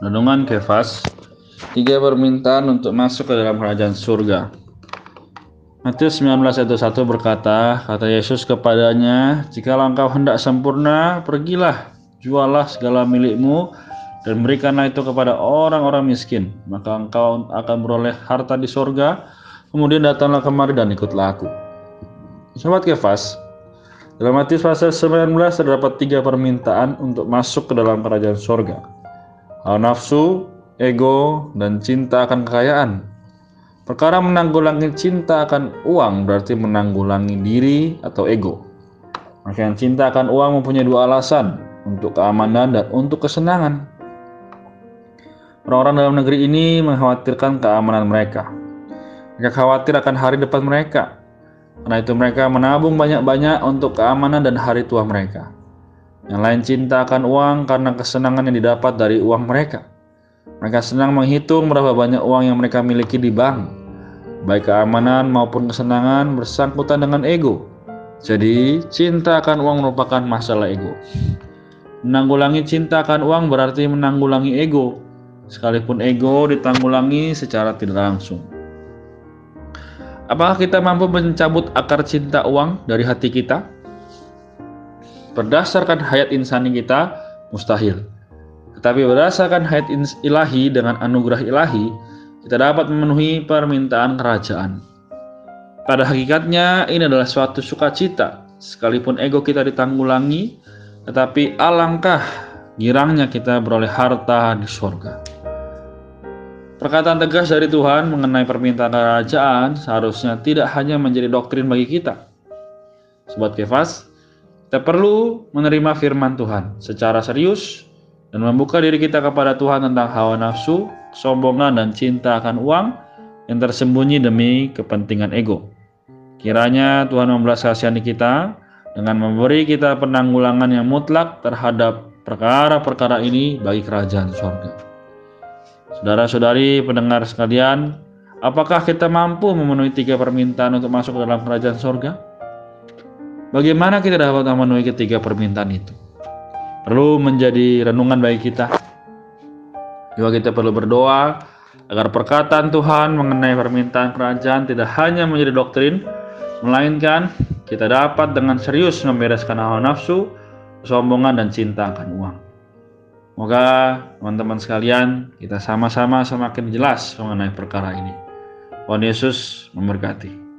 Renungan Kefas Tiga permintaan untuk masuk ke dalam kerajaan surga Matius 19 ayat 1 berkata, kata Yesus kepadanya, jika engkau hendak sempurna, pergilah, jualah segala milikmu, dan berikanlah itu kepada orang-orang miskin, maka engkau akan beroleh harta di sorga, kemudian datanglah kemari dan ikutlah aku. Sobat Kefas, dalam Matius pasal 19 terdapat tiga permintaan untuk masuk ke dalam kerajaan sorga. Nafsu, ego, dan cinta akan kekayaan. Perkara menanggulangi cinta akan uang berarti menanggulangi diri atau ego. Maka yang cinta akan uang mempunyai dua alasan, untuk keamanan dan untuk kesenangan. Orang-orang dalam negeri ini mengkhawatirkan keamanan mereka. Mereka khawatir akan hari depan mereka, karena itu mereka menabung banyak-banyak untuk keamanan dan hari tua mereka. Yang lain cinta akan uang karena kesenangan yang didapat dari uang mereka. Mereka senang menghitung berapa banyak uang yang mereka miliki di bank. Baik keamanan maupun kesenangan bersangkutan dengan ego. Jadi, cinta akan uang merupakan masalah ego. Menanggulangi cinta akan uang berarti menanggulangi ego, sekalipun ego ditanggulangi secara tidak langsung. Apakah kita mampu mencabut akar cinta uang dari hati kita? Berdasarkan hayat insani kita, mustahil. Tetapi berdasarkan hayat ilahi dengan anugerah ilahi, kita dapat memenuhi permintaan kerajaan. Pada hakikatnya, ini adalah suatu sukacita, sekalipun ego kita ditanggulangi, tetapi alangkah girangnya kita beroleh harta di surga. Perkataan tegas dari Tuhan mengenai permintaan kerajaan seharusnya tidak hanya menjadi doktrin bagi kita. Sobat Kefas, kita perlu menerima firman Tuhan secara serius dan membuka diri kita kepada Tuhan tentang hawa nafsu, kesombongan, dan cinta akan uang yang tersembunyi demi kepentingan ego. Kiranya Tuhan membelas kasihani kita dengan memberi kita penanggulangan yang mutlak terhadap perkara-perkara ini bagi kerajaan sorga. Saudara-saudari pendengar sekalian, apakah kita mampu memenuhi tiga permintaan untuk masuk ke dalam kerajaan sorga? Bagaimana kita dapat memenuhi ketiga permintaan itu? Perlu menjadi renungan bagi kita. Juga kita perlu berdoa agar perkataan Tuhan mengenai permintaan kerajaan tidak hanya menjadi doktrin, melainkan kita dapat dengan serius membereskan hawa nafsu, kesombongan, dan cinta akan uang. Semoga teman-teman sekalian kita sama-sama semakin jelas mengenai perkara ini. Tuhan Yesus memberkati.